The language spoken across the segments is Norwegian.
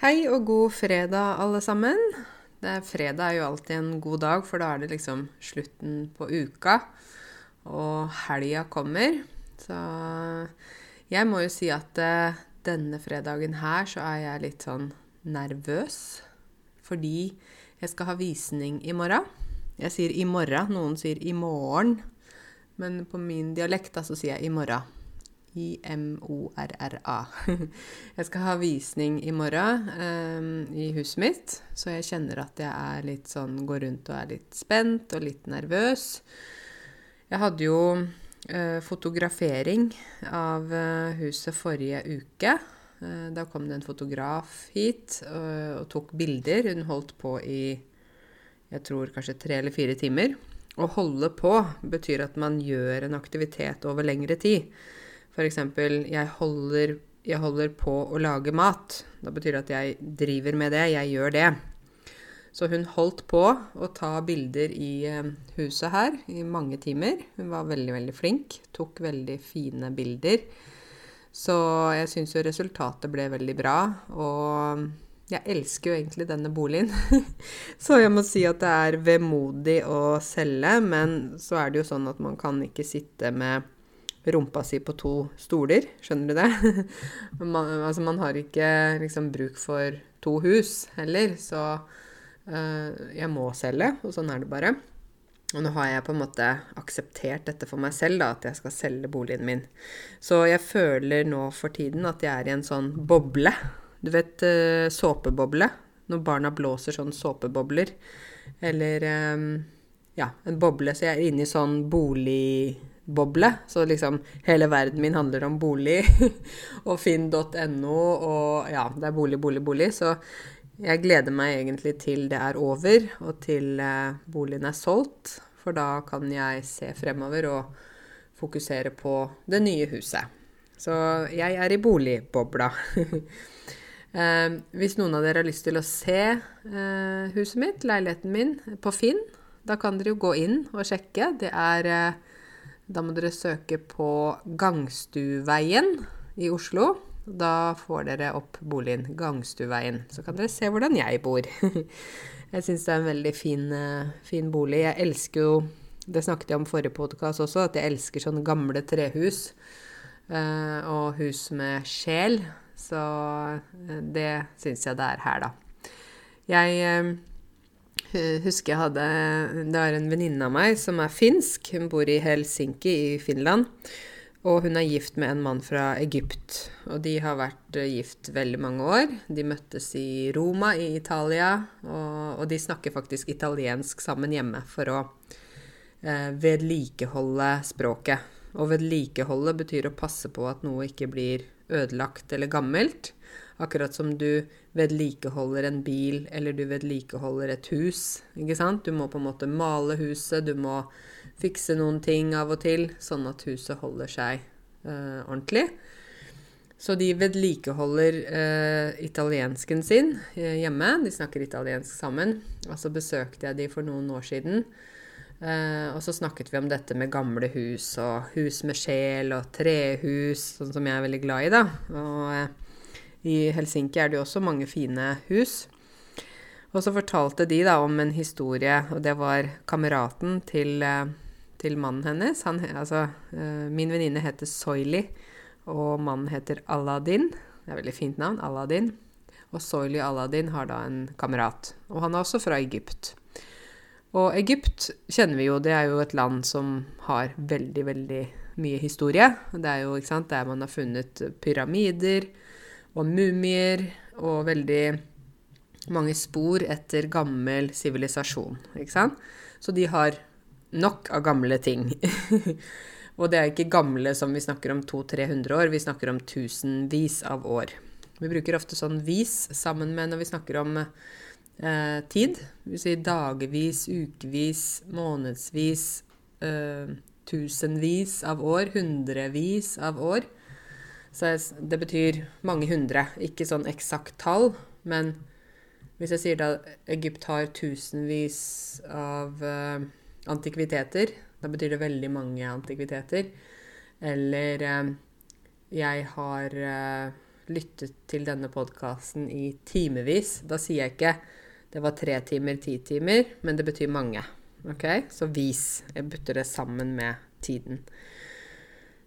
Hei og god fredag, alle sammen. Er, fredag er jo alltid en god dag, for da er det liksom slutten på uka. Og helga kommer. Så jeg må jo si at uh, denne fredagen her så er jeg litt sånn nervøs. Fordi jeg skal ha visning i morgen. Jeg sier i morgen, noen sier i morgen. Men på min dialekt da, så sier jeg i morgen. I-M-O-R-R-A. Jeg skal ha visning i morgen um, i huset mitt, så jeg kjenner at jeg er litt sånn Går rundt og er litt spent og litt nervøs. Jeg hadde jo uh, fotografering av uh, huset forrige uke. Uh, da kom det en fotograf hit og tok bilder. Hun holdt på i jeg tror kanskje tre eller fire timer. Å holde på betyr at man gjør en aktivitet over lengre tid. F.eks. Jeg jeg holder på å lage mat. Da betyr det at jeg driver med det. Jeg gjør det. Så hun holdt på å ta bilder i eh, huset her i mange timer. Hun var veldig, veldig flink. Tok veldig fine bilder. Så jeg syns jo resultatet ble veldig bra. Og jeg elsker jo egentlig denne boligen. så jeg må si at det er vemodig å selge, men så er det jo sånn at man kan ikke sitte med rumpa si på to stoler. Skjønner du det? man, altså, man har ikke liksom bruk for to hus heller, så uh, jeg må selge, og sånn er det bare. Og nå har jeg på en måte akseptert dette for meg selv, da, at jeg skal selge boligen min. Så jeg føler nå for tiden at jeg er i en sånn boble. Du vet uh, såpeboble? Når barna blåser sånn såpebobler. Eller um, ja, en boble. Så jeg er inne i sånn bolig boble. Så liksom hele verden min handler om bolig og finn.no og ja, det er bolig, bolig, bolig. Så jeg gleder meg egentlig til det er over og til eh, boligen er solgt. For da kan jeg se fremover og fokusere på det nye huset. Så jeg er i boligbobla. eh, hvis noen av dere har lyst til å se eh, huset mitt, leiligheten min, på Finn, da kan dere jo gå inn og sjekke. Det er da må dere søke på Gangstuveien i Oslo. Da får dere opp boligen Gangstuveien. Så kan dere se hvordan jeg bor. jeg syns det er en veldig fin, eh, fin, bolig. Jeg elsker jo Det snakket jeg om forrige podkast også, at jeg elsker sånne gamle trehus. Eh, og hus med sjel. Så eh, det syns jeg det er her, da. Jeg husker jeg hadde Det er en venninne av meg som er finsk. Hun bor i Helsinki i Finland. Og hun er gift med en mann fra Egypt. Og de har vært eh, gift veldig mange år. De møttes i Roma i Italia, og, og de snakker faktisk italiensk sammen hjemme for å eh, vedlikeholde språket. Og vedlikeholde betyr å passe på at noe ikke blir ødelagt eller gammelt. Akkurat som du vedlikeholder en bil, eller du vedlikeholder et hus. Ikke sant? Du må på en måte male huset, du må fikse noen ting av og til, sånn at huset holder seg eh, ordentlig. Så de vedlikeholder eh, italiensken sin uh, hjemme. De snakker italiensk sammen. Og så besøkte jeg de for noen år siden. Uh, og så snakket vi om dette med gamle hus og hus med sjel og trehus, sånn som jeg er veldig glad i, da. Og i Helsinki er det jo også mange fine hus. Og så fortalte de da om en historie, og det var kameraten til, eh, til mannen hennes. Han, altså, eh, min venninne heter Soili, og mannen heter Aladdin. Det er et veldig fint navn, Aladdin. Og Soili Aladdin har da en kamerat. Og han er også fra Egypt. Og Egypt kjenner vi jo, det er jo et land som har veldig, veldig mye historie. Det er jo ikke sant, der man har funnet pyramider, og mumier og veldig mange spor etter gammel sivilisasjon. Ikke sant? Så de har nok av gamle ting. og det er ikke gamle som vi snakker om 200-300 år, vi snakker om tusenvis av år. Vi bruker ofte sånn vis sammen med når vi snakker om eh, tid. Vi sier dagevis, ukevis, månedsvis, eh, tusenvis av år, hundrevis av år. Så det betyr mange hundre. Ikke sånn eksakt tall, men hvis jeg sier da Egypt har tusenvis av uh, antikviteter, da betyr det veldig mange antikviteter. Eller uh, jeg har uh, lyttet til denne podkasten i timevis. Da sier jeg ikke det var tre timer, ti timer, men det betyr mange. Ok? Så vis. Jeg bytter det sammen med tiden.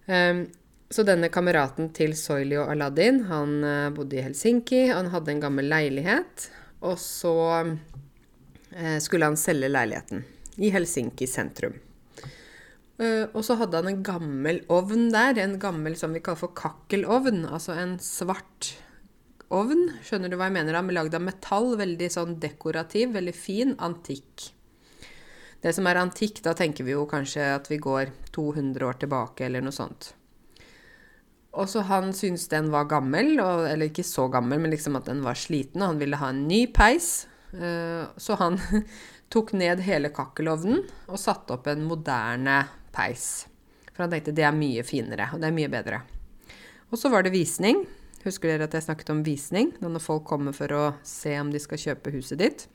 Um, så denne kameraten til Soili og Aladdin, han uh, bodde i Helsinki. Han hadde en gammel leilighet. Og så uh, skulle han selge leiligheten i Helsinki sentrum. Uh, og så hadde han en gammel ovn der, en gammel som vi kaller for kakkelovn. Altså en svart ovn, skjønner du hva jeg mener? da, Lagd av metall, veldig sånn dekorativ, veldig fin, antikk. Det som er antikk, da tenker vi jo kanskje at vi går 200 år tilbake, eller noe sånt. Og så han syntes den var gammel, og, eller ikke så gammel, men liksom at den var sliten, og han ville ha en ny peis. Uh, så han tok ned hele kakkelovnen og satte opp en moderne peis. For han tenkte det er mye finere, og det er mye bedre. Og så var det visning. Husker dere at jeg snakket om visning? Når folk kommer for å se om de skal kjøpe huset ditt.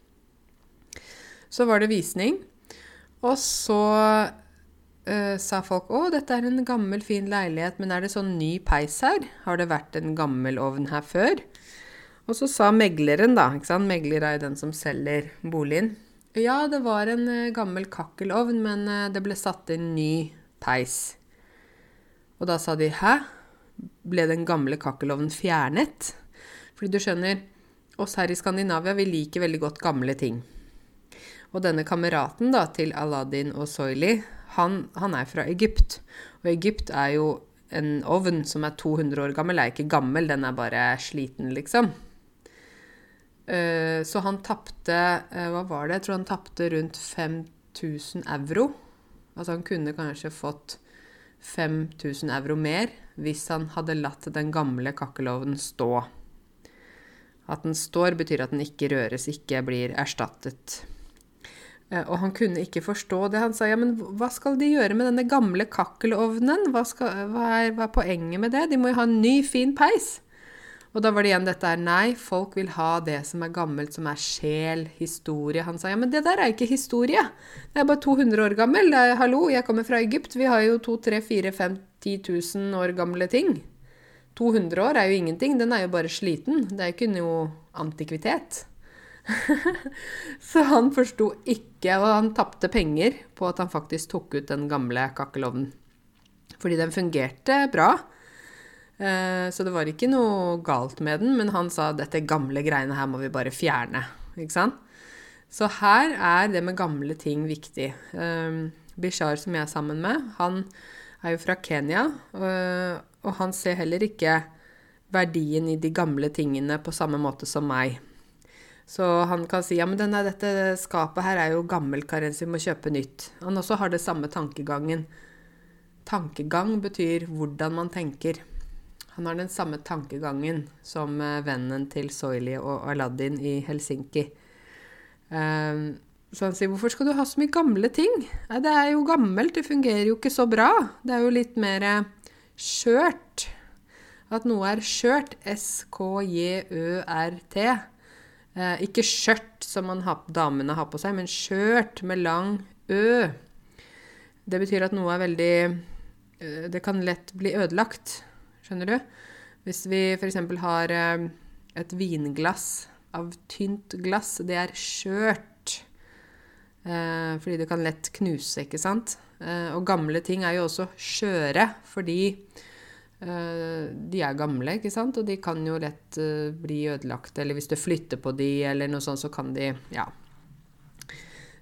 Så var det visning. Og så uh, sa folk å, dette er en gammel, fin leilighet, men er det sånn ny peis her? Har det vært en gammel ovn her før? Og så sa megleren, da, ikke sant? megler er jo den som selger boligen, ja, det var en uh, gammel kakkelovn, men uh, det ble satt inn ny peis. Og da sa de 'hæ? Ble den gamle kakkelovnen fjernet?' Fordi du skjønner, oss her i Skandinavia, vi liker veldig godt gamle ting. Og denne kameraten da, til Aladdin og Soili, han, han er fra Egypt. Og Egypt er jo en ovn som er 200 år gammel, er ikke gammel, den er bare sliten, liksom. Uh, så han tapte uh, Hva var det? Jeg tror han tapte rundt 5000 euro. Altså han kunne kanskje fått 5000 euro mer hvis han hadde latt den gamle kakkelovnen stå. At den står, betyr at den ikke røres, ikke blir erstattet. Eh, og han kunne ikke forstå det. Han sa ja, men hva skal de gjøre med denne gamle kakkelovnen? Hva, skal, hva, er, hva er poenget med det? De må jo ha en ny, fin peis. Og da var det igjen dette her Nei, folk vil ha det som er gammelt, som er sjel, historie. Han sa ja, men det der er ikke historie. Det er bare 200 år gammel. Er, hallo, jeg kommer fra Egypt. Vi har jo 2-3-4-5-10 000 år gamle ting. 200 år er jo ingenting. Den er jo bare sliten. Det er jo ikke noe antikvitet. så han forsto ikke, og han tapte penger på at han faktisk tok ut den gamle kakkelovnen. Fordi den fungerte bra. Eh, så det var ikke noe galt med den, men han sa dette gamle greiene her må vi bare fjerne. Ikke sant? Så her er det med gamle ting viktig. Um, Bishar, som jeg er sammen med, han er jo fra Kenya, og, og han ser heller ikke verdien i de gamle tingene på samme måte som meg. Så han kan si ja, men denne, dette skapet her er jo gammelt, Karensi, vi må kjøpe nytt. Han også har det samme tankegangen. Tankegang betyr hvordan man tenker. Han har den samme tankegangen som eh, vennen til Soili og Aladdin i Helsinki. Um, så han sier 'Hvorfor skal du ha så mye gamle ting?' Nei, det er jo gammelt, det fungerer jo ikke så bra. Det er jo litt mer eh, skjørt. At noe er skjørt. S-K-J-Ø-R-T. Eh, ikke skjørt som har, damene har på seg, men skjørt med lang Ø. Det betyr at noe er veldig eh, Det kan lett bli ødelagt. Skjønner du? Hvis vi f.eks. har eh, et vinglass av tynt glass, det er skjørt. Eh, fordi det kan lett knuse, ikke sant? Eh, og gamle ting er jo også skjøre, fordi de er gamle, ikke sant? Og de kan jo lett bli ødelagt. Eller hvis du flytter på de, eller noe sånt, så kan de Ja.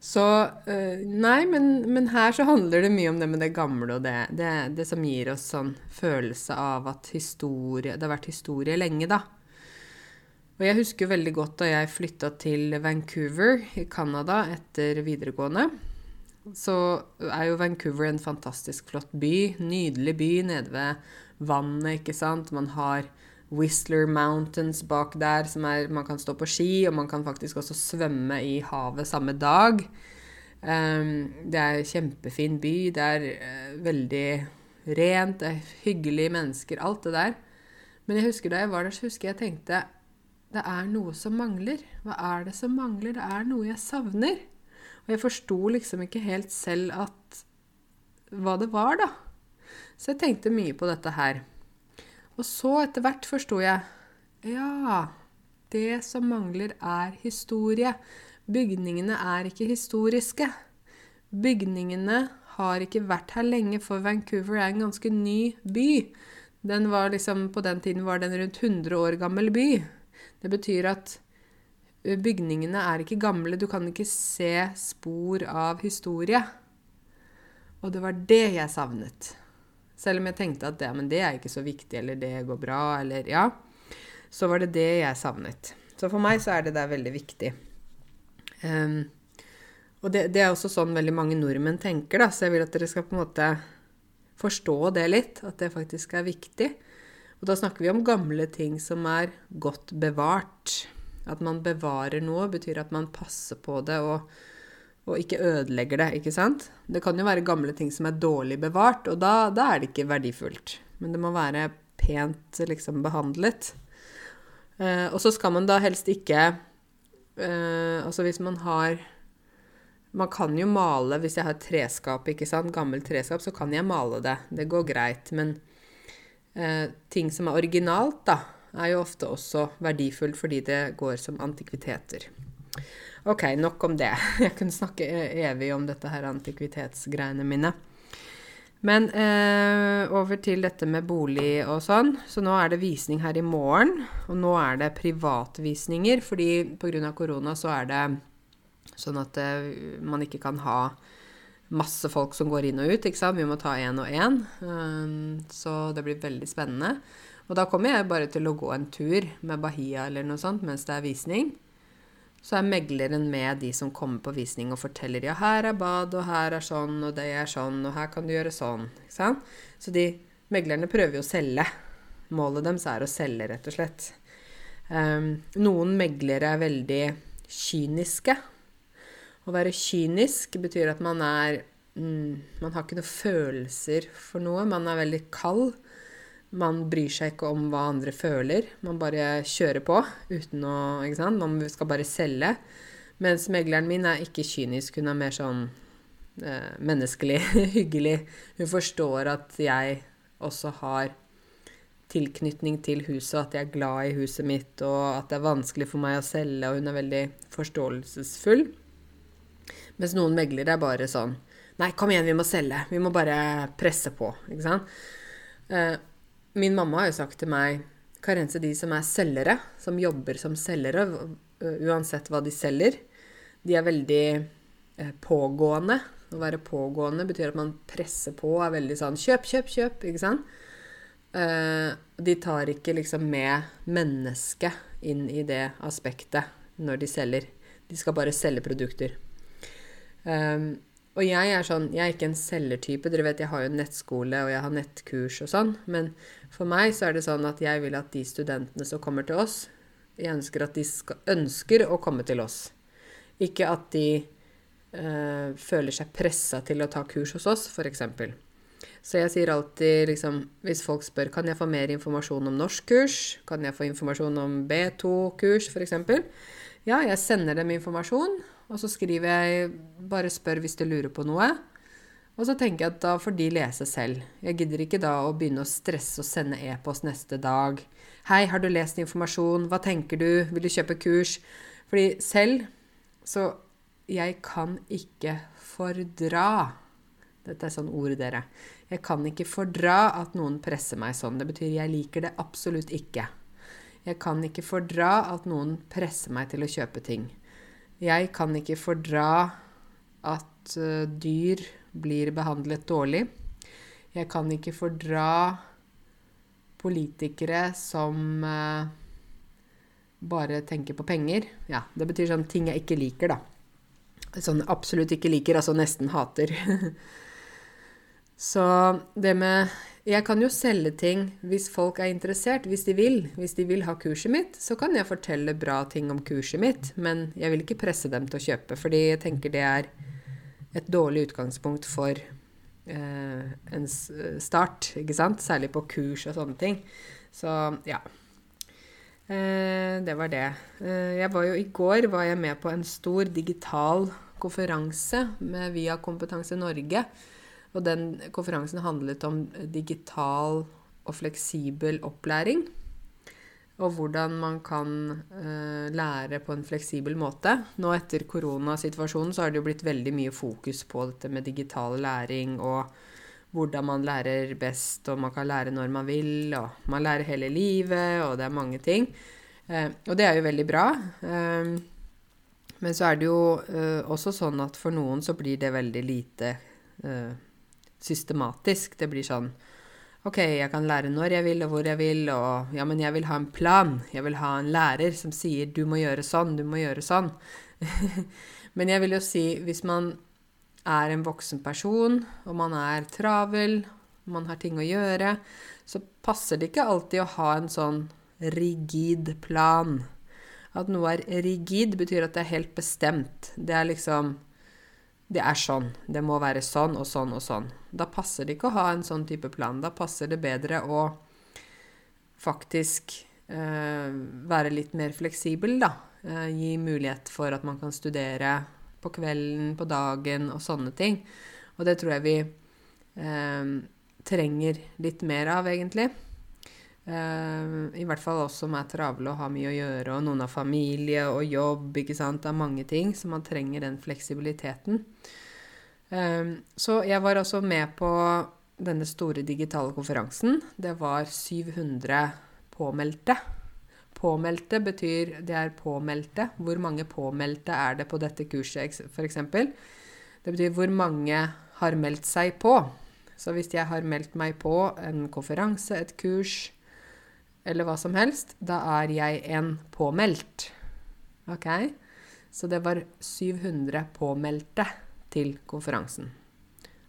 Så øh, Nei, men, men, her så handler det mye om det med det gamle og det, det, det som gir oss sånn følelse av at historie Det har vært historie lenge, da. Og jeg husker veldig godt da jeg flytta til Vancouver i Canada etter videregående. Så er jo Vancouver en fantastisk flott by. Nydelig by nede ved vannet, ikke sant. Man har Whistler Mountains bak der, som er Man kan stå på ski, og man kan faktisk også svømme i havet samme dag. Um, det er en kjempefin by. Det er uh, veldig rent, det er hyggelige mennesker, alt det der. Men jeg husker da jeg var der, så husker jeg tenkte det er noe som mangler. Hva er det som mangler? Det er noe jeg savner. Og jeg forsto liksom ikke helt selv at hva det var, da. Så jeg tenkte mye på dette her. Og så etter hvert forsto jeg Ja, det som mangler, er historie. Bygningene er ikke historiske. Bygningene har ikke vært her lenge, for Vancouver er en ganske ny by. Den var liksom, På den tiden var det en rundt 100 år gammel by. Det betyr at bygningene er ikke gamle. Du kan ikke se spor av historie. Og det var det jeg savnet. Selv om jeg tenkte at det, men det er ikke så viktig, eller det går bra, eller ja. Så var det det jeg savnet. Så for meg så er det der veldig viktig. Um, og det, det, er også sånn veldig mange nordmenn tenker, da, så jeg vil at dere skal på en måte forstå det litt, at det faktisk er viktig. Og da snakker vi om gamle ting som er godt bevart. At man bevarer noe, betyr at man passer på det og, og ikke ødelegger det, ikke sant? Det kan jo være gamle ting som er dårlig bevart, og da, da er det ikke verdifullt. Men det må være pent liksom behandlet. Eh, og så skal man da helst ikke eh, Altså hvis man har Man kan jo male Hvis jeg har treskap, ikke sant, gammelt treskap, så kan jeg male det. Det går greit. Men eh, ting som er originalt, da, er jo ofte også verdifullt fordi det går som antikviteter. Ok, nok om det. Jeg kunne snakke evig om dette her antikvitetsgreiene mine. Men eh, over til dette med bolig og sånn. Så nå er det visning her i morgen. Og nå er det privatvisninger, fordi pga. korona så er det sånn at eh, man ikke kan ha masse folk som går inn og ut. ikke sant? Vi må ta én og én. Um, så det blir veldig spennende. Og da kommer jeg bare til å gå en tur med Bahia eller noe sånt mens det er visning. Så er megleren med de som kommer på visning og forteller ja, her er bad, og her er sånn, og det er sånn, og her kan du gjøre sånn. Ikke sant? Så de meglerne prøver jo å selge. Målet deres er å selge, rett og slett. Um, noen meglere er veldig kyniske. Å være kynisk betyr at man er mm, Man har ikke noen følelser for noe. Man er veldig kald. Man bryr seg ikke om hva andre føler. Man bare kjører på uten å ikke sant? Man skal bare selge. Mens megleren min er ikke kynisk. Hun er mer sånn eh, menneskelig, hyggelig. Hun forstår at jeg også har tilknytning til huset, at jeg er glad i huset mitt, og at det er vanskelig for meg å selge, og hun er veldig forståelsesfull. Mens noen meglere er bare sånn Nei, kom igjen, vi må selge. Vi må bare presse på. Ikke sant? Eh, Min mamma har jo sagt til meg Karense, de som er selgere, som jobber som selgere, uansett hva de selger, de er veldig eh, pågående. Å være pågående betyr at man presser på, og er veldig sånn kjøp, kjøp, kjøp, ikke sant? Eh, de tar ikke liksom med mennesket inn i det aspektet når de selger. De skal bare selge produkter. Um, og jeg er sånn, jeg er ikke en selgertype. Dere vet, jeg har jo nettskole, og jeg har nettkurs og sånn. Men for meg så er det sånn at jeg vil at de studentene som kommer til oss, jeg ønsker at de skal, ønsker å komme til oss. Ikke at de øh, føler seg pressa til å ta kurs hos oss, f.eks. Så jeg sier alltid liksom Hvis folk spør kan jeg få mer informasjon om norskkurs, kan jeg få informasjon om B2-kurs f.eks., ja, jeg sender dem informasjon. Og så skriver jeg 'bare spør hvis du lurer på noe'. Og så tenker jeg at da får de lese selv. Jeg gidder ikke da å begynne å stresse og sende e-post neste dag. 'Hei, har du lest informasjon? Hva tenker du? Vil du kjøpe kurs?' Fordi selv så Jeg kan ikke fordra Dette er sånn ord, dere. Jeg kan ikke fordra at noen presser meg sånn. Det betyr jeg liker det absolutt ikke. Jeg kan ikke fordra at noen presser meg til å kjøpe ting. Jeg kan ikke fordra at uh, dyr blir behandlet dårlig. Jeg kan ikke fordra politikere som uh, bare tenker på penger. Ja, det betyr sånn ting jeg ikke liker, da. Sånn absolutt ikke liker, altså nesten hater. Så det med jeg kan jo selge ting hvis folk er interessert, hvis de vil. Hvis de vil ha kurset mitt, så kan jeg fortelle bra ting om kurset mitt, men jeg vil ikke presse dem til å kjøpe, fordi jeg tenker det er et dårlig utgangspunkt for eh, en start, ikke sant? Særlig på kurs og sånne ting. Så ja. Eh, det var det. Eh, jeg var jo I går var jeg med på en stor digital konferanse med Via Kompetanse Norge og den konferansen handlet om digital og fleksibel opplæring. og hvordan man kan uh, lære på en fleksibel måte. Nå etter koronasituasjonen så har det jo blitt veldig mye fokus på dette med digital læring og hvordan man lærer best, og man kan lære når man vil, og man lærer hele livet, og det er mange ting. Uh, og det er jo veldig bra. Uh, men så er det jo også sånn at for noen så blir det veldig lite systematisk. Det blir sånn OK, jeg kan lære når jeg vil, og hvor jeg vil, og ja, men jeg vil ha en plan. Jeg vil ha en lærer som sier du må gjøre sånn, du må gjøre sånn. men jeg vil jo si, hvis man er en voksen person, og man er travel, man har ting å gjøre, så passer det ikke alltid å ha en sånn rigid plan. At noe er rigid, betyr at det er helt bestemt. Det er liksom det er sånn. Det må være sånn og sånn og sånn. Da passer det ikke å ha en sånn type plan. Da passer det bedre å faktisk eh, være litt mer fleksibel, da. Eh, gi mulighet for at man kan studere på kvelden, på dagen og sånne ting. Og det tror jeg vi eh, trenger litt mer av, egentlig. Uh, I hvert fall oss som er travle og har mye å gjøre, og noen har familie og jobb. ikke sant? Det er mange ting, så man trenger den fleksibiliteten. Uh, så jeg var altså med på denne store digitale konferansen. Det var 700 påmeldte. Påmeldte betyr det er påmeldte. Hvor mange påmeldte er det på dette kurset, f.eks.? Det betyr hvor mange har meldt seg på. Så hvis jeg har meldt meg på en konferanse, et kurs, eller hva som helst, da er jeg en påmeldt. OK? Så det var 700 påmeldte til konferansen.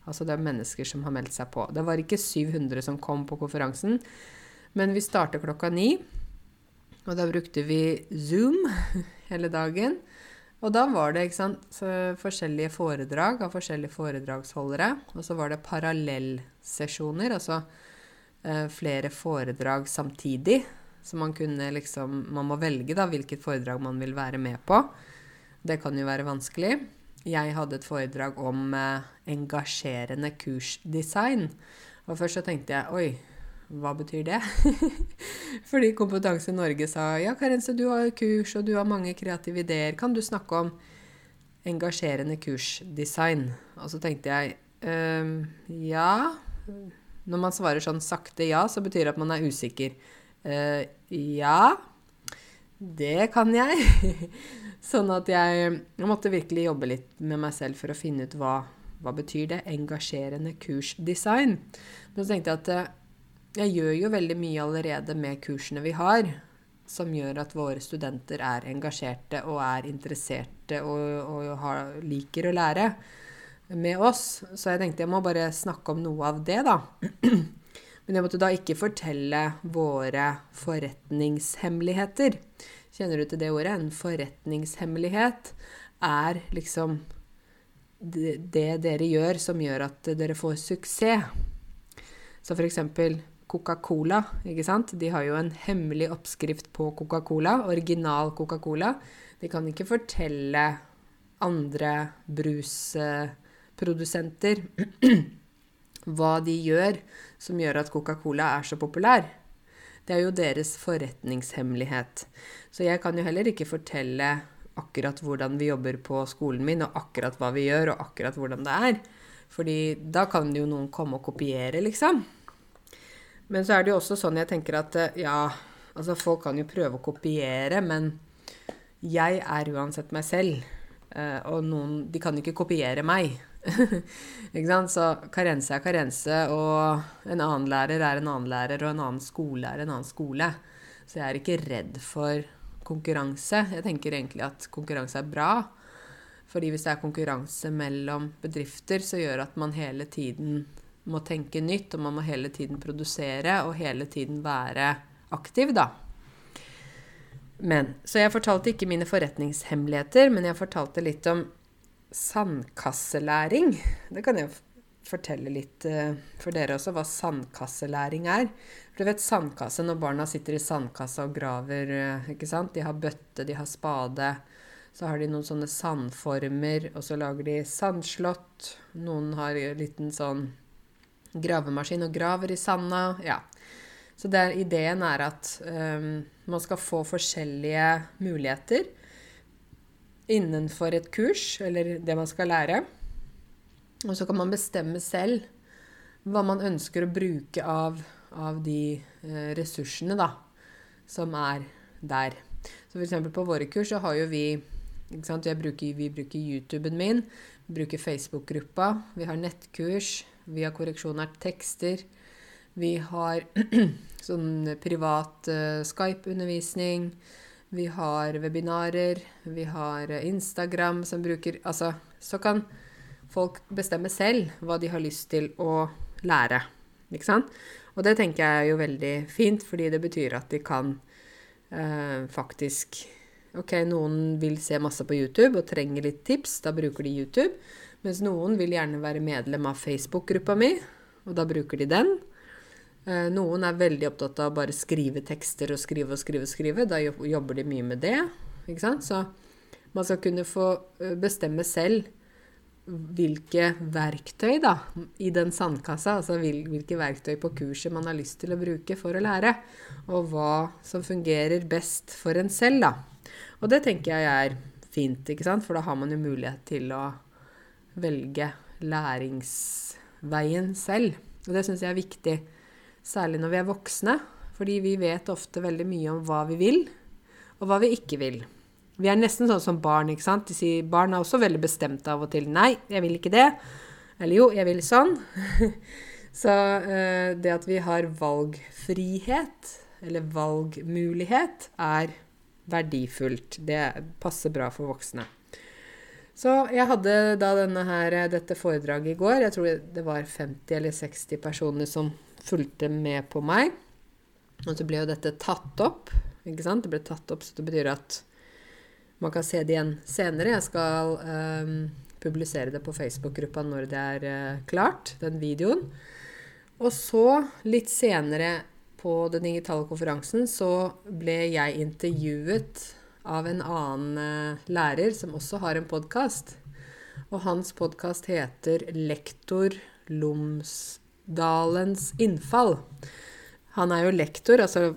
Altså det er mennesker som har meldt seg på. Det var ikke 700 som kom på konferansen, men vi startet klokka ni. Og da brukte vi Zoom hele dagen. Og da var det sant, forskjellige foredrag av forskjellige foredragsholdere. Og så var det parallellsesjoner. altså Eh, flere foredrag samtidig. Så man kunne liksom Man må velge da hvilket foredrag man vil være med på. Det kan jo være vanskelig. Jeg hadde et foredrag om eh, engasjerende kursdesign. Og først så tenkte jeg oi, hva betyr det? Fordi Kompetanse Norge sa ja, Karense, du har kurs, og du har mange kreative ideer. Kan du snakke om engasjerende kursdesign? Og så tenkte jeg ehm, ja når man svarer sånn sakte ja, så betyr det at man er usikker. Ehm, ja, det kan jeg. sånn at jeg, måtte virkelig jobbe litt med meg selv for å finne ut hva, hva betyr det engasjerende kursdesign. Men så tenkte jeg at uh, jeg gjør jo veldig mye allerede med kursene vi har, som gjør at våre studenter er engasjerte og er interesserte og, og har, liker å lære med oss. Så jeg tenkte jeg må bare snakke om noe av det, da. Men jeg måtte da ikke fortelle våre forretningshemmeligheter. Kjenner du til det ordet? En forretningshemmelighet er liksom det, dere gjør som gjør at dere får suksess. Så eksempel Coca-Cola, ikke sant? De har jo en hemmelig oppskrift på Coca-Cola, original Coca-Cola. De kan ikke fortelle andre brusprodusenter hva de gjør som gjør at Coca-Cola er så populær. Det er jo deres forretningshemmelighet. Så jeg kan jo heller ikke fortelle akkurat hvordan vi jobber på skolen min, og akkurat hva vi gjør, og akkurat hvordan det er. Fordi da kan jo noen komme og kopiere, liksom. Men så er det jo også sånn jeg tenker at ja, altså folk kan jo prøve å kopiere, men jeg er uansett meg selv. Eh, og noen De kan ikke kopiere meg. ikke sant? Så karense er karense, og en annen lærer er en annen lærer, og en annen skole er en annen skole. Så jeg er ikke redd for konkurranse. Jeg tenker egentlig at konkurranse er bra. Fordi hvis det er konkurranse mellom bedrifter, så gjør at man hele tiden må tenke nytt, og man må hele tiden produsere og hele tiden være aktiv, da. Men, så jeg fortalte ikke mine forretningshemmeligheter, men jeg fortalte litt om sandkasselæring. Det kan jeg fortelle litt uh, for dere også, hva sandkasselæring er. For du vet sandkasse når barna sitter i sandkassa og graver, uh, ikke sant. De har bøtte, de har spade. Så har de noen sånne sandformer, og så lager de sandslott. Noen har en liten sånn gravemaskin og graver i sanda. Ja. Så der, ideen er at um, Man skal få forskjellige muligheter innenfor et kurs, eller det man skal lære. Og så kan man bestemme selv hva man ønsker å bruke av, av de eh, ressursene da, som er der. Så f.eks. på våre kurs så har jo vi bruker, Vi bruker YouTuben min, vi bruker Facebook-gruppa, vi har nettkurs, vi har korreksjon tekster. Vi har sånn privat uh, Skype-undervisning. Vi har webinarer. Vi har Instagram som bruker Altså, så kan folk bestemme selv hva de har lyst til å lære. Ikke sant? Og det tenker jeg er jo veldig fint, fordi det betyr at de kan eh, faktisk Ok, noen vil se masse på YouTube og trenger litt tips. Da bruker de YouTube. Mens noen vil gjerne være medlem av Facebook-gruppa mi, og da bruker de den. Eh, noen er veldig opptatt av å bare skrive tekster og skrive og skrive og skrive. Da jobber de mye med det. Ikke sant? Så man skal kunne få eh, bestemme selv hvilke verktøy da, i den sandkassa, altså hvilke verktøy på kurset man har lyst til å bruke for å lære, og hva som fungerer best for en selv, da. Og det tenker jeg er fint, ikke sant? for da har man jo mulighet til å velge læringsveien selv. Og det syns jeg er viktig, særlig når vi er voksne. Fordi vi vet ofte veldig mye om hva vi vil, og hva vi ikke vil. Vi er nesten sånn som barn. ikke sant? De sier, barn er også veldig bestemte av og til. 'Nei, jeg vil ikke det.' Eller 'jo, jeg vil sånn'. Så uh, det at vi har valgfrihet, eller valgmulighet, er verdifullt. Det passer bra for voksne. Så jeg hadde da her, dette foredraget i går. Jeg tror det var 50 eller 60 personer som fulgte med på meg. Og så ble jo dette tatt opp. ikke sant? Det ble tatt opp, så det betyr at man kan se det igjen senere. Jeg skal um, publisere det på Facebook-gruppa når det er uh, klart, den videoen. Og så, litt senere på den digitale konferansen, så ble jeg intervjuet av en annen eh, lærer som også har en podkast. Og hans podkast heter 'Lektor Lomsdalens innfall'. Han er jo lektor, altså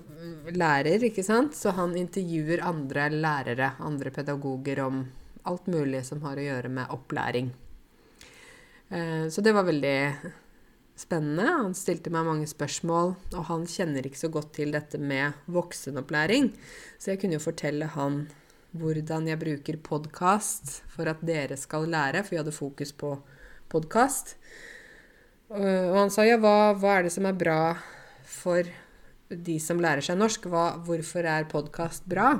lærer, ikke sant? Så han intervjuer andre lærere, andre pedagoger, om alt mulig som har å gjøre med opplæring. Eh, så det var veldig spennende. Han stilte meg mange spørsmål, og han kjenner ikke så godt til dette med voksenopplæring. Så jeg kunne jo fortelle han hvordan jeg bruker podkast for at dere skal lære, for vi hadde fokus på podkast. Og han sa ja, hva, hva, er det som er bra for de som lærer seg norsk? Hva, hvorfor er podkast bra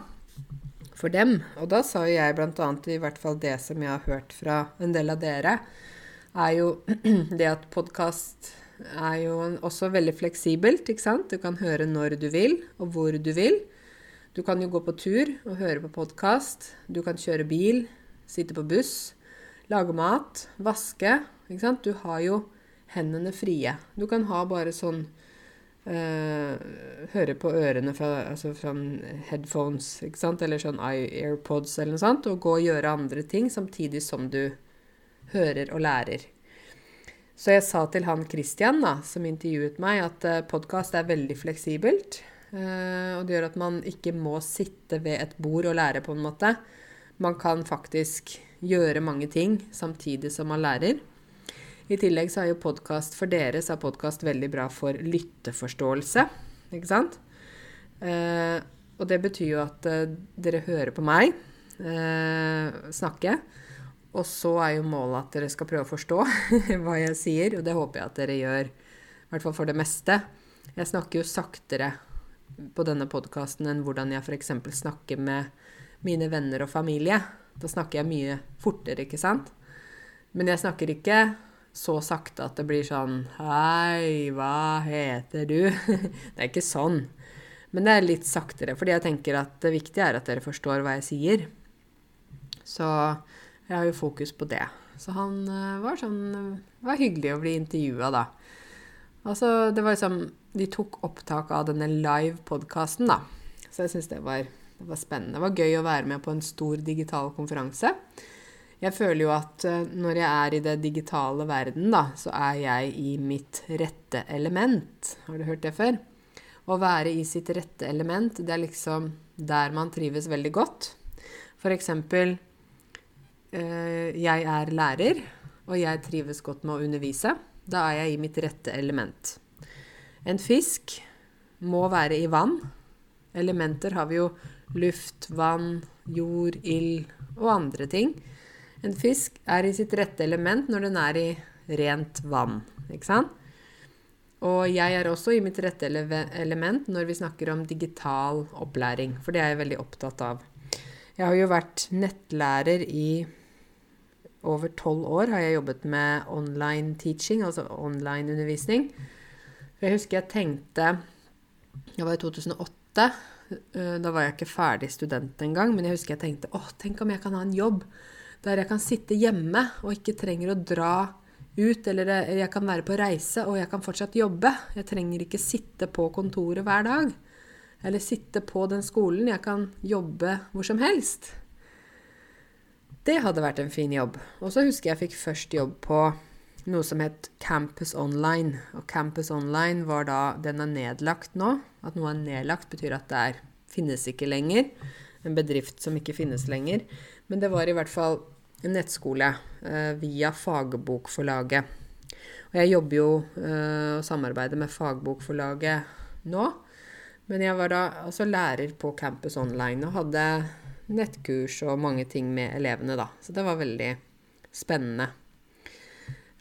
for dem? Og da sa jo jeg bl.a. i hvert fall det som jeg har hørt fra en del av dere, er jo det at podkast er jo også veldig fleksibelt, ikke sant? Du kan høre når du vil, og hvor du vil. Du kan jo gå på tur og høre på podkast. Du kan kjøre bil, sitte på buss, lage mat, vaske. Ikke sant? Du har jo hendene frie. Du kan ha bare sånn Uh, høre på ørene fra, altså fra headphones, ikke sant? eller sånn AirPods eller noe sånt, og gå og gjøre andre ting samtidig som du hører og lærer. Så jeg sa til han Christian, da, som intervjuet meg, at eh, podkast er veldig fleksibelt. Uh, og det gjør at man ikke må sitte ved et bord og lære, på en måte. Man kan faktisk gjøre mange ting samtidig som man lærer. I tillegg så er jo podkast for dere så er podkast veldig bra for lytteforståelse, ikke sant? Eh, og det betyr jo at eh, dere hører på meg snakke. Og så er jo målet at dere skal prøve å forstå hva jeg sier, og det håper jeg at dere gjør. I hvert fall for det meste. Jeg snakker jo saktere på denne podkasten enn hvordan jeg f.eks. snakker med mine venner og familie. Da snakker jeg mye fortere, ikke sant? Men jeg snakker ikke så sakte at det blir sånn Hei, hva heter du? det er ikke sånn. Men det er litt saktere, fordi jeg tenker at det viktige er at dere forstår hva jeg sier. Så jeg har jo fokus på det. Så han uh, var sånn var hyggelig å bli intervjua, da. Altså, det var liksom De tok opptak av denne live-podkasten, da. Så jeg syns det, det, var spennende. Det var gøy å være med på en stor digital konferanse. Jeg føler jo at uh, når jeg er i det digitale verden, da, så er jeg i mitt rette element. Har du hørt det før? Å være i sitt rette element, det er liksom der man trives veldig godt. For eksempel eh, Jeg er lærer, og jeg trives godt med å undervise. Da er jeg i mitt rette element. En fisk må være i vann. Elementer har vi jo luft, vann, jord, ild og andre ting. En fisk er i sitt rette element når den er i rent vann, ikke sant? Og jeg er også i mitt rette element når vi snakker om digital opplæring, for det er jeg veldig opptatt av. Jeg har jo vært nettlærer i over tolv år har jeg jobbet med online teaching, altså online undervisning. Jeg husker jeg tenkte Det var i 2008. Eh, da var jeg ikke ferdig student engang, men jeg husker jeg tenkte åh, tenk om jeg kan ha en jobb der jeg kan sitte hjemme og ikke trenger å dra ut, eller jeg kan være på reise og jeg kan fortsatt jobbe. Jeg trenger ikke sitte på kontoret hver dag. Eller sitte på den skolen. Jeg kan jobbe hvor som helst. Det hadde vært en fin jobb. Og så husker jeg fikk først jobb på noe som het Campus Online. Og Campus Online var da Den er nedlagt nå. At noe er nedlagt, betyr at det er, finnes ikke lenger. En bedrift som ikke finnes lenger. Men det var i hvert fall en nettskole eh, via Fagbokforlaget. Og jeg jobber jo eh, og samarbeider med Fagbokforlaget nå. Men jeg var da også lærer på Campus Online og hadde nettkurs og mange ting med elevene, da. Så det var veldig spennende.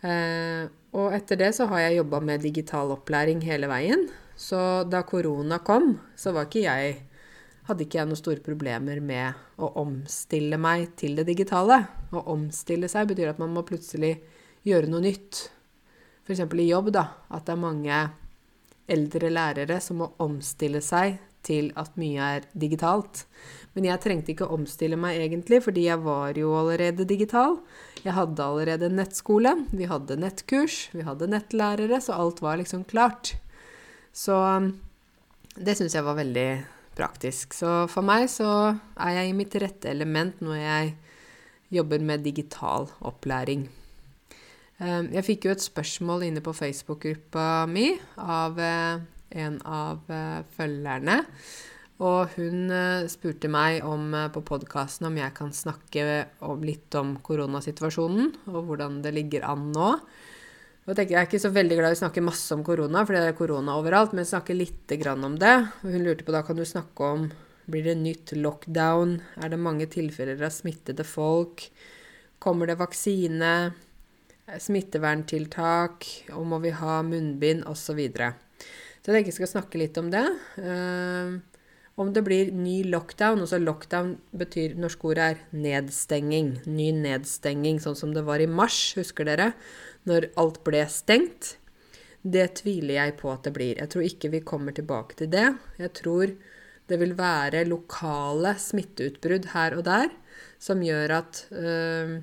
Eh, og etter det så har jeg jobba med digital opplæring hele veien. Så da korona kom, så var ikke jeg hadde ikke jeg noen store problemer med å omstille meg til det digitale. Å omstille seg betyr at man må plutselig gjøre noe nytt. F.eks. i jobb, da. At det er mange eldre lærere som må omstille seg til at mye er digitalt. Men jeg trengte ikke å omstille meg egentlig, fordi jeg var jo allerede digital. Jeg hadde allerede nettskole, vi hadde nettkurs, vi hadde nettlærere, så alt var liksom klart. Så um, det syns jeg var veldig praktisk. Så for meg så er jeg i mitt rette element når jeg jobber med digital opplæring. Um, jeg fikk jo et spørsmål inne på Facebook-gruppa mi av eh, en av uh, følgerne. Og hun uh, spurte meg om, på podkasten om jeg kan snakke litt om koronasituasjonen og hvordan det ligger an nå. Jeg, er ikke så veldig glad i å snakke masse om korona, for det er korona overalt, men snakke litt om det. Hun lurte på da kan du snakke om blir det nytt lockdown? Er det mange tilfeller av smittede folk? Kommer det vaksine? Smitteverntiltak? Og må vi ha munnbind? Osv. Så jeg tenker jeg skal snakke litt om det. Uh, om det blir ny lockdown, altså lockdown betyr norsk ord er nedstenging. Ny nedstenging, sånn som det var i mars, husker dere? Når alt ble stengt. Det tviler jeg på at det blir. Jeg tror ikke vi kommer tilbake til det. Jeg tror det vil være lokale smitteutbrudd her og der som gjør at øh,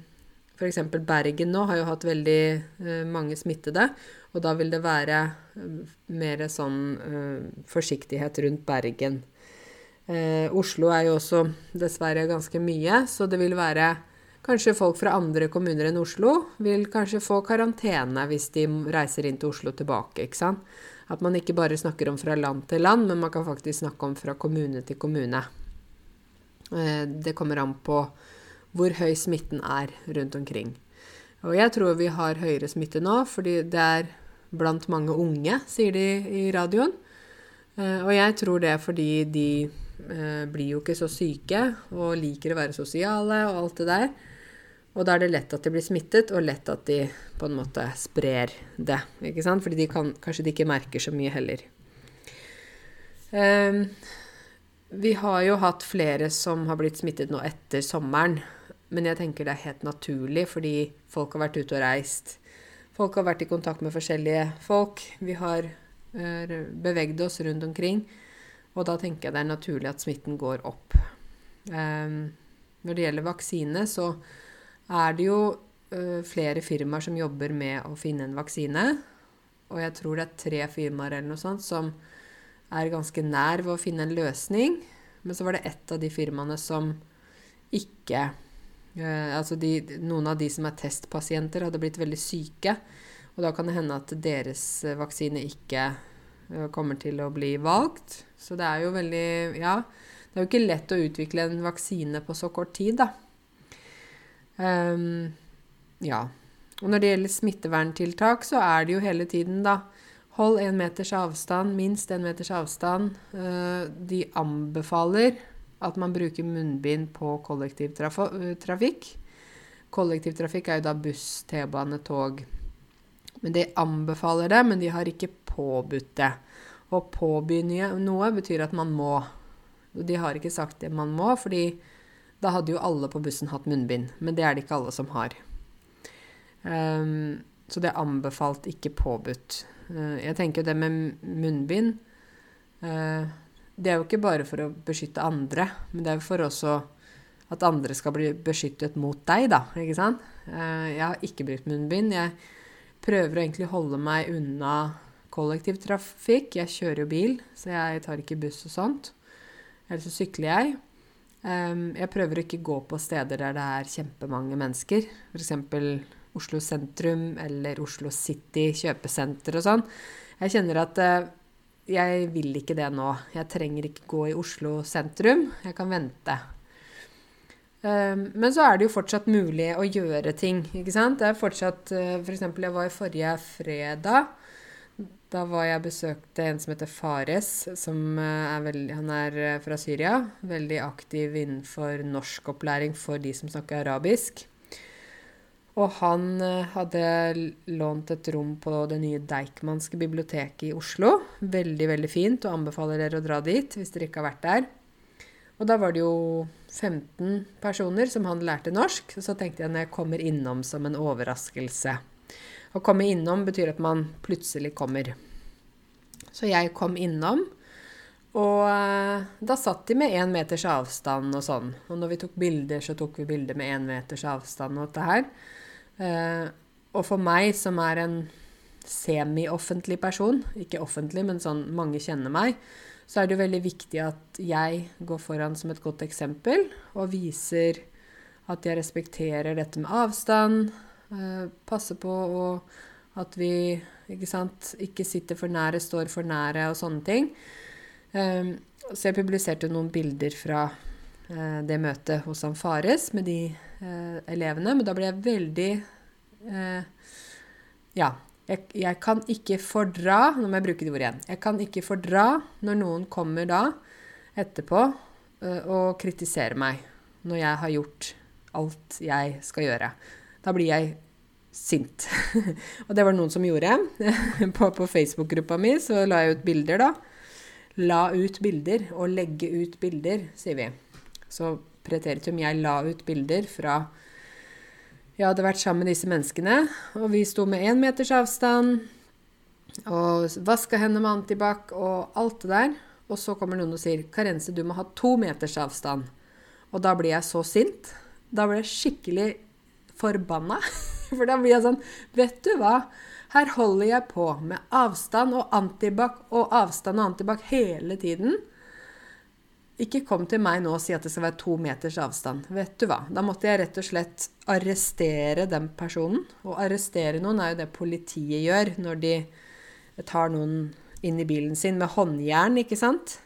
F.eks. Bergen nå har jo hatt veldig øh, mange smittede. Og da vil det være eh, mer sånn øh, forsiktighet rundt Bergen. Oslo er jo også dessverre ganske mye, så det vil være Kanskje folk fra andre kommuner enn Oslo vil kanskje få karantene hvis de reiser inn til Oslo tilbake. ikke sant? At man ikke bare snakker om fra land til land, men man kan faktisk snakke om fra kommune til kommune. Uh, det kommer an på hvor høy smitten er rundt omkring. Og jeg tror vi har høyere smitte nå, fordi det er blant mange unge, sier de i radioen. Eh, og jeg tror det er fordi de eh, blir jo ikke så syke og liker å være sosiale og alt det der. Og da er det lett at de blir smittet, og lett at de på en måte sprer det. ikke sant? Fordi de kan, kanskje de ikke merker så mye heller. Um, vi har jo hatt flere som har blitt smittet nå etter sommeren. Men jeg tenker det er helt naturlig, fordi folk har vært ute og reist. Folk har vært i kontakt med forskjellige folk. Vi har uh, beveget oss rundt omkring. Og da tenker jeg det er naturlig at smitten går opp. Um, når det gjelder vaksine, så er det jo uh, flere firmaer som jobber med å finne en vaksine. Og jeg tror det er tre firmaer eller noe sånt som er ganske nær ved å finne en løsning. Men så var det ett av de firmaene som ikke Eh, altså de, noen av de som er testpasienter, hadde blitt veldig syke. Og da kan det hende at deres eh, vaksine ikke eh, kommer til å bli valgt. Så det er jo veldig Ja, det er jo ikke lett å utvikle en vaksine på så kort tid, da. Um, ja. Og når det gjelder smitteverntiltak, så er det jo hele tiden, da Hold én meters avstand, minst én meters avstand. Uh, de anbefaler at man bruker munnbind på kollektivtrafikk. Kollektivtrafikk er jo da buss, T-bane, tog. Men de anbefaler det, men de har ikke påbudt det. Å påby noe betyr at man må. De har ikke sagt det man må, fordi da hadde jo alle på bussen hatt munnbind. Men det er det ikke alle som har. Um, så det er anbefalt, ikke påbudt. Uh, jeg tenker det med munnbind uh, Det er jo ikke bare for å beskytte andre, men det er jo for også at andre skal bli beskyttet mot deg, da. Ikke sant? Uh, jeg har ikke brukt munnbind. Jeg prøver å egentlig holde meg unna kollektivtrafikk. Jeg kjører jo bil, så jeg tar ikke buss og sånt. Eller så sykler jeg. Um, jeg prøver å ikke gå på steder der det er kjempemange mennesker. F.eks. Oslo sentrum eller Oslo City kjøpesenter og sånn. Jeg kjenner at uh, jeg vil ikke det nå. Jeg trenger ikke gå i Oslo sentrum. Jeg kan vente. Um, men så er det jo fortsatt mulig å gjøre ting, ikke sant. Det er fortsatt F.eks. For jeg var i forrige fredag. Da var jeg besøkte en som heter Fares, som eh, er veldig, han er eh, fra Syria. Veldig aktiv innenfor norskopplæring for de som snakker arabisk. Og han eh, hadde lånt et rom på det nye Deichmanske biblioteket i Oslo. Veldig, veldig fint, og anbefaler dere å dra dit hvis dere ikke har vært der. Og da var det jo 15 personer som han lærte norsk, så tenkte jeg når jeg kommer innom som en overraskelse. Å komme innom betyr at man plutselig kommer. Så jeg kom innom, og eh, da satt de med én meters avstand og sånn. Og når vi tok bilder, så tok vi bilder med én meters avstand og dette her. Eh, og for meg, som er en semi-offentlig person, ikke offentlig, men sånn mange kjenner meg, så er det jo veldig viktig at jeg går foran som et godt eksempel og viser at jeg respekterer dette med avstand, passe på at vi ikke, sant, ikke sitter for nære, står for nære og sånne ting. Um, så jeg publiserte noen bilder fra uh, det møtet hos han Fares med de uh, elevene, men da ble jeg veldig Ja. Jeg, jeg, kan ikke fordra Nå må jeg bruke de ordene igjen. Jeg kan ikke fordra når noen kommer da etterpå og kritiserer meg når jeg har gjort alt jeg skal gjøre. Da blir jeg sint. og det var noen som gjorde. på, på Facebook-gruppa mi så la jeg ut bilder, da. La ut bilder. Og legge ut bilder, sier vi. Så preteritum jeg la ut bilder fra Jeg hadde vært sammen med disse menneskene, og vi sto med én meters avstand. Og vaska henne med antibac og alt det der. Og så kommer noen og sier 'Karense, du må ha to meters avstand'. Og da blir jeg så sint. Da blir jeg skikkelig forbanna. For da blir jeg sånn Vet du hva? Her holder jeg på med avstand og antibac og avstand og antibac hele tiden. Ikke kom til meg nå og si at det skal være to meters avstand. Vet du hva? Da måtte jeg rett og slett arrestere den personen. Å arrestere noen er jo det politiet gjør når de tar noen inn i bilen sin med håndjern, ikke sant?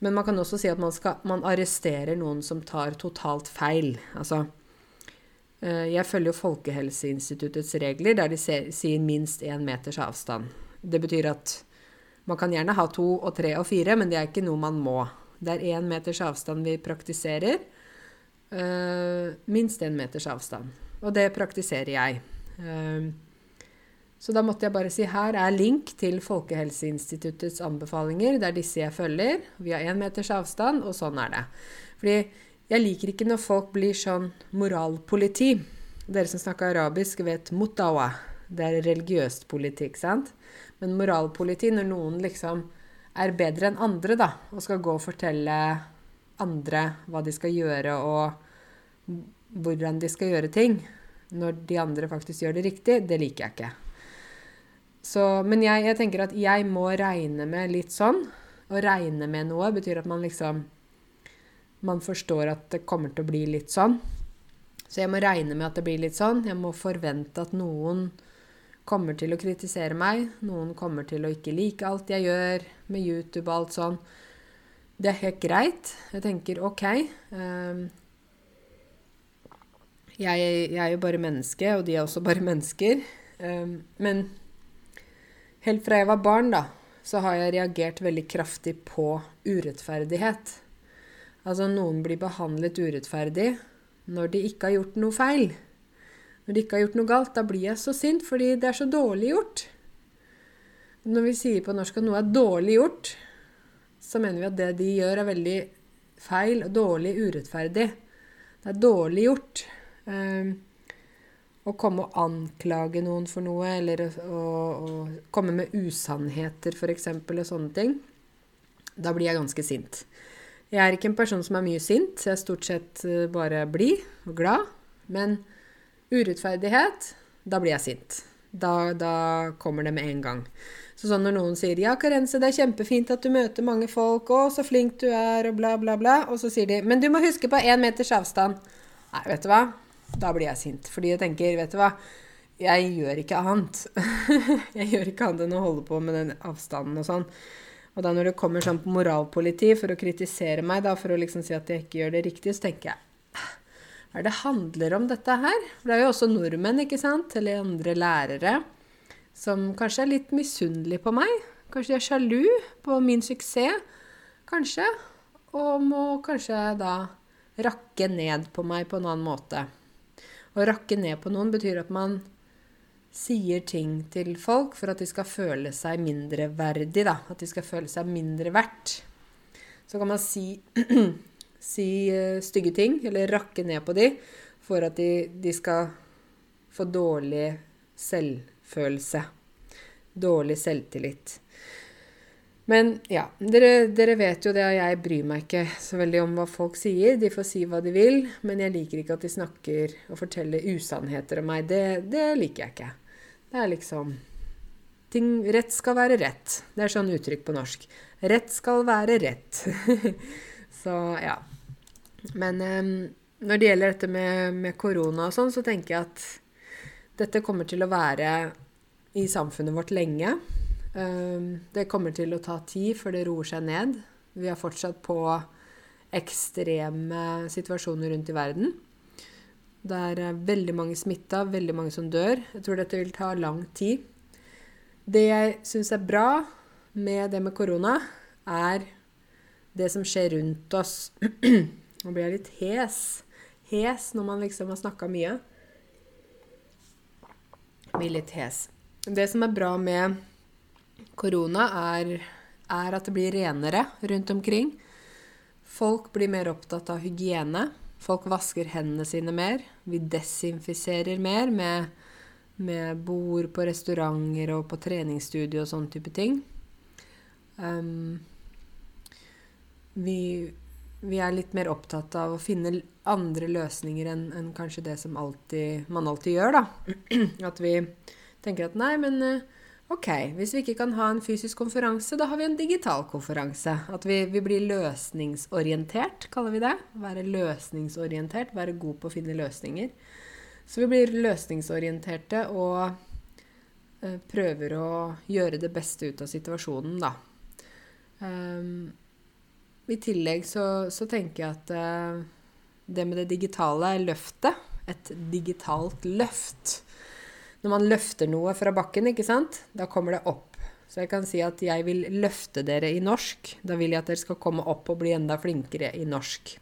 Men man kan også si at man, skal, man arresterer noen som tar totalt feil. Altså jeg følger jo Folkehelseinstituttets regler, der de sier minst én meters avstand. Det betyr at man kan gjerne ha to og tre og fire, men det er ikke noe man må. Det er én meters avstand vi praktiserer. Uh, minst én meters avstand. Og det praktiserer jeg. Uh, så da måtte jeg bare si her er link til Folkehelseinstituttets anbefalinger. Det er disse jeg følger. Vi har én meters avstand, og sånn er det. Fordi jeg liker ikke når folk blir sånn moralpoliti. Dere som snakker arabisk, vet mutawa. Det er religiøst politi, ikke sant? Men moralpoliti, når noen liksom er bedre enn andre, da, og skal gå og fortelle andre hva de skal gjøre, og hvordan de skal gjøre ting, når de andre faktisk gjør det riktig, det liker jeg ikke. Så, men jeg, jeg tenker at jeg må regne med litt sånn. Å regne med noe betyr at man liksom man forstår at det kommer til å bli litt sånn. Så jeg må regne med at det blir litt sånn. Jeg må forvente at noen kommer til å kritisere meg. Noen kommer til å ikke like alt jeg gjør med YouTube og alt sånn. Det er helt greit. Jeg tenker OK. Um, jeg, jeg, er jo bare menneske, og de er også bare mennesker. Um, men helt fra jeg var barn, da, så har jeg reagert veldig kraftig på urettferdighet. Altså, noen blir behandlet urettferdig når de ikke har gjort noe feil. Når de ikke har gjort noe galt, da blir jeg så sint fordi det er så dårlig gjort. Når vi sier på norsk at noe er dårlig gjort, så mener vi at det de gjør, er veldig feil og dårlig, urettferdig. Det er dårlig gjort. Um, å komme og anklage noen for noe, eller å, å komme med usannheter f.eks., og sånne ting, da blir jeg ganske sint. Jeg er ikke en person som er mye sint, jeg er stort sett eh, bare blid og glad. Men urettferdighet, da blir jeg sint. Da, da kommer det med en gang. Så sånn når noen sier 'Ja, Karense, det er kjempefint at du møter mange folk, å, så flink du er', og bla, bla, bla, og så sier de 'Men du må huske på én meters avstand'. Nei, vet du hva? Da blir jeg sint. Fordi jeg tenker, vet du hva Jeg gjør ikke annet. jeg gjør ikke annet enn å holde på med den avstanden og sånn. Og da når det kommer sånn moralpoliti for å kritisere meg, da, for å liksom si at jeg ikke gjør det riktig, så tenker jeg Hva er det handler om dette her? For det er jo også nordmenn, ikke sant? Eller andre lærere som kanskje er litt misunnelige på meg. Kanskje de er sjalu på min suksess. Kanskje. Og må kanskje da rakke ned på meg på en annen måte. Å rakke ned på noen betyr at man sier ting til folk for at de skal føle seg mindreverdig, da. At de skal føle seg mindre verdt. Så kan man si, si uh, stygge ting, eller rakke ned på de, for at de, de skal få dårlig selvfølelse. Dårlig selvtillit. Men ja, dere, dere, vet jo det, og jeg bryr meg ikke så veldig om hva folk sier. De får si hva de vil, men jeg liker ikke at de snakker og forteller usannheter om meg. Det, det liker jeg ikke. Det er liksom ting, Rett skal være rett. Det er sånn uttrykk på norsk. Rett skal være rett. så ja. Men um, når det gjelder dette med, med korona og sånn, så tenker jeg at dette kommer til å være i samfunnet vårt lenge. Um, det kommer til å ta tid før det roer seg ned. Vi er fortsatt på ekstreme situasjoner rundt i verden. Det er veldig mange smitta, veldig mange som dør. Jeg tror dette vil ta lang tid. Det jeg syns er bra med det med korona, er det som skjer rundt oss. Nå blir jeg litt hes. Hes når man liksom har snakka mye. Jeg blir litt hes. Det som er bra med korona, er, er at det blir renere rundt omkring. Folk blir mer opptatt av hygiene. Folk vasker hendene sine mer. Vi desinfiserer mer med, med bord på restauranter og på treningsstudio og sånn type ting. Um, vi, vi, er litt mer opptatt av å finne andre løsninger enn, enn kanskje det som alltid, man alltid gjør, da. At vi tenker at nei, men uh, Ok, hvis vi ikke kan ha en fysisk konferanse, da har vi en digital konferanse. At vi, vi, blir løsningsorientert, kaller vi det. Være løsningsorientert, være god på å finne løsninger. Så vi blir løsningsorienterte og uh, prøver å gjøre det beste ut av situasjonen, da. Um, I tillegg så, så, tenker jeg at uh, det med det digitale løftet, et digitalt løft, når man løfter noe fra bakken, ikke sant, da kommer det opp. Så jeg kan si at jeg vil løfte dere i norsk. Da vil jeg at dere skal komme opp og bli enda flinkere i norsk.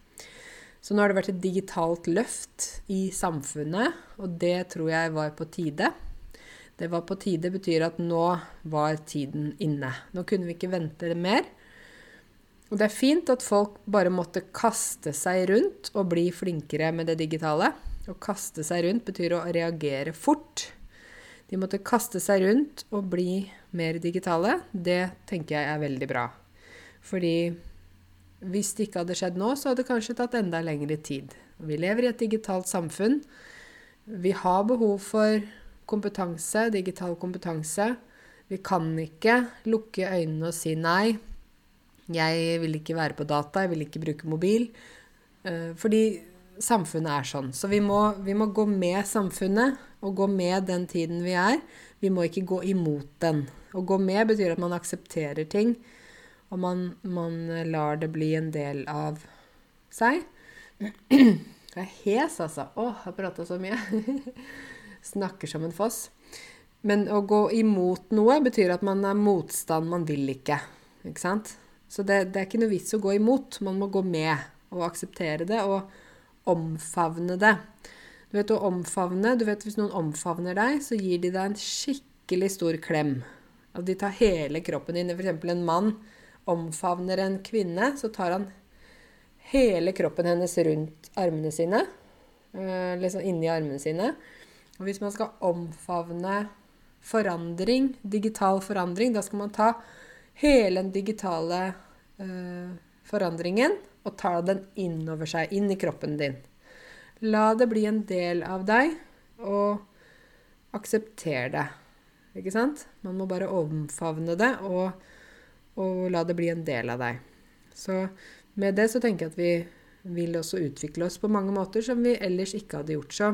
Så nå har det vært et digitalt løft i samfunnet, og det tror jeg var på tide. Det var på tide betyr at nå var tiden inne. Nå kunne vi ikke vente mer. Og det er fint at folk bare måtte kaste seg rundt og bli flinkere med det digitale. Å kaste seg rundt betyr å reagere fort. De måtte kaste seg rundt og bli mer digitale. Det tenker jeg er veldig bra. Fordi hvis det ikke hadde skjedd nå, så hadde det kanskje tatt enda lengre tid. Vi lever i et digitalt samfunn. Vi har behov for kompetanse, digital kompetanse. Vi kan ikke lukke øynene og si nei. Jeg vil ikke være på data, jeg vil ikke bruke mobil. Eh, fordi samfunnet er sånn. Så vi må, vi må gå med samfunnet og gå med den tiden vi er. Vi må ikke gå imot den. Å gå med betyr at man aksepterer ting, og man, man lar det bli en del av seg. Jeg er hes, altså. Å, jeg har prata så mye. Snakker som en foss. Men å gå imot noe betyr at man er motstand, man vil ikke. Ikke sant? Så det, det er ikke noe vits å gå imot. Man må gå med og akseptere det og omfavne det. Du vet å omfavne Du vet hvis noen omfavner deg, så gir de deg en skikkelig stor klem. Og de tar hele kroppen din. F.eks. en mann omfavner en kvinne, så tar han hele kroppen hennes rundt armene sine. Eh, liksom inni armene sine. Og hvis man skal omfavne forandring, digital forandring, da skal man ta hele den digitale uh, forandringen og ta den innover seg, inn i kroppen din. La det bli en del av deg, og aksepter det. Ikke sant? Man må bare omfavne det og, og, la det bli en del av deg. Så med det så tenker jeg at vi vil også utvikle oss på mange måter som vi ellers ikke hadde gjort. Så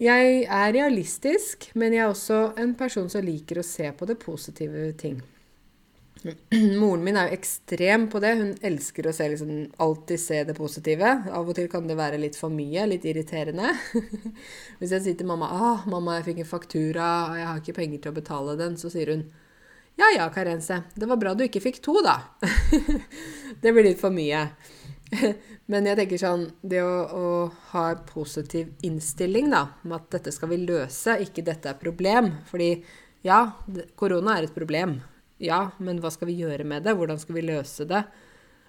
jeg er realistisk, men jeg er også en person som liker å se på det positive ting. Moren min er jo ekstrem på det. Hun elsker å se, liksom, alltid se det positive. Av og til kan det være litt for mye, litt irriterende. Hvis jeg sier til mamma ah, 'Mamma, jeg fikk en faktura, og jeg har ikke penger til å betale den', så sier hun 'Ja ja, Karense. Det var bra du ikke fikk to, da'. det blir litt for mye. Men jeg tenker sånn Det å, å ha en positiv innstilling, da, med at dette skal vi løse, ikke dette er problem. Fordi ja, korona er et problem. Ja, men hva skal vi gjøre med det? Hvordan skal vi løse det?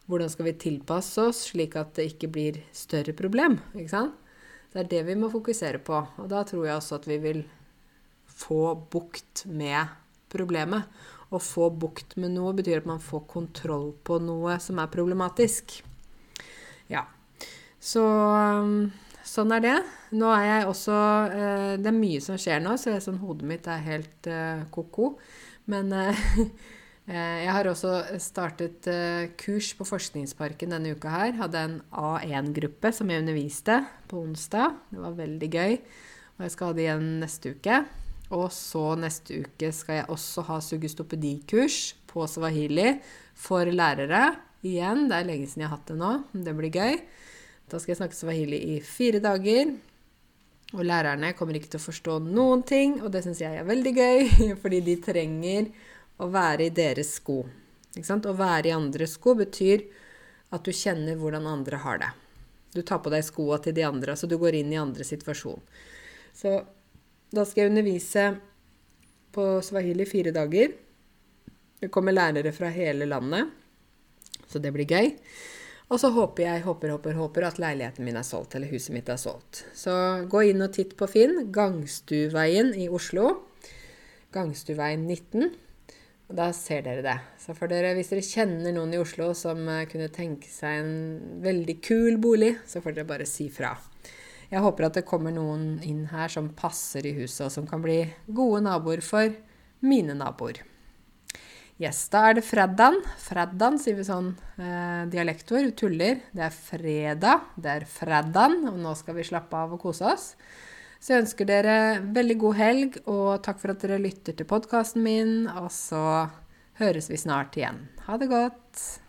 Hvordan skal vi tilpasse oss slik at det ikke blir større problem? Ikke sant? Det er det vi må fokusere på. Og da tror jeg også at vi vil få bukt med problemet. Å få bukt med noe betyr at man får kontroll på noe som er problematisk. Ja. Så um, sånn er det. Nå er jeg også eh, Det er mye som skjer nå, så sånn, hodet mitt er helt uh, ko-ko. Men eh, eh, jeg har også startet eh, kurs på Forskningsparken denne uka her. Hadde en A1-gruppe som jeg underviste på onsdag. Det var veldig gøy. Og jeg skal ha det igjen neste uke. Og så neste uke skal jeg også ha sugestopedikurs på swahili for lærere. Igjen, det er lenge siden jeg har hatt det nå. Det blir gøy. Da skal jeg snakke swahili i fire dager. Og lærerne kommer ikke til å forstå noen ting, og det syns jeg er veldig gøy, fordi de trenger å være i deres sko. Å være i andres sko betyr at du kjenner hvordan andre har det. Du tar på deg skoa til de andre, så du går inn i andre situasjon. Så da skal jeg undervise på swahili fire dager. Det kommer lærere fra hele landet, så det blir gøy. Og så håper jeg håper, håper, håper at leiligheten min er solgt, eller huset mitt er solgt. Så gå inn og titt på Finn. Gangstuveien i Oslo. Gangstuveien 19. Og da ser dere det. Så dere, hvis dere kjenner noen i Oslo som eh, kunne tenke seg en veldig kul bolig, så får dere bare si fra. Jeg håper at det kommer noen inn her som passer i huset, og som kan bli gode naboer for mine naboer. Yes, da er det fredagen. Fredagen sier vi sånn eh, dialektord. Tuller. Det er fredag. Det er fredagen, og nå skal vi slappe av og kose oss. Så jeg ønsker dere veldig god helg, og takk for at dere lytter til podkasten min. Og så høres vi snart igjen. Ha det godt.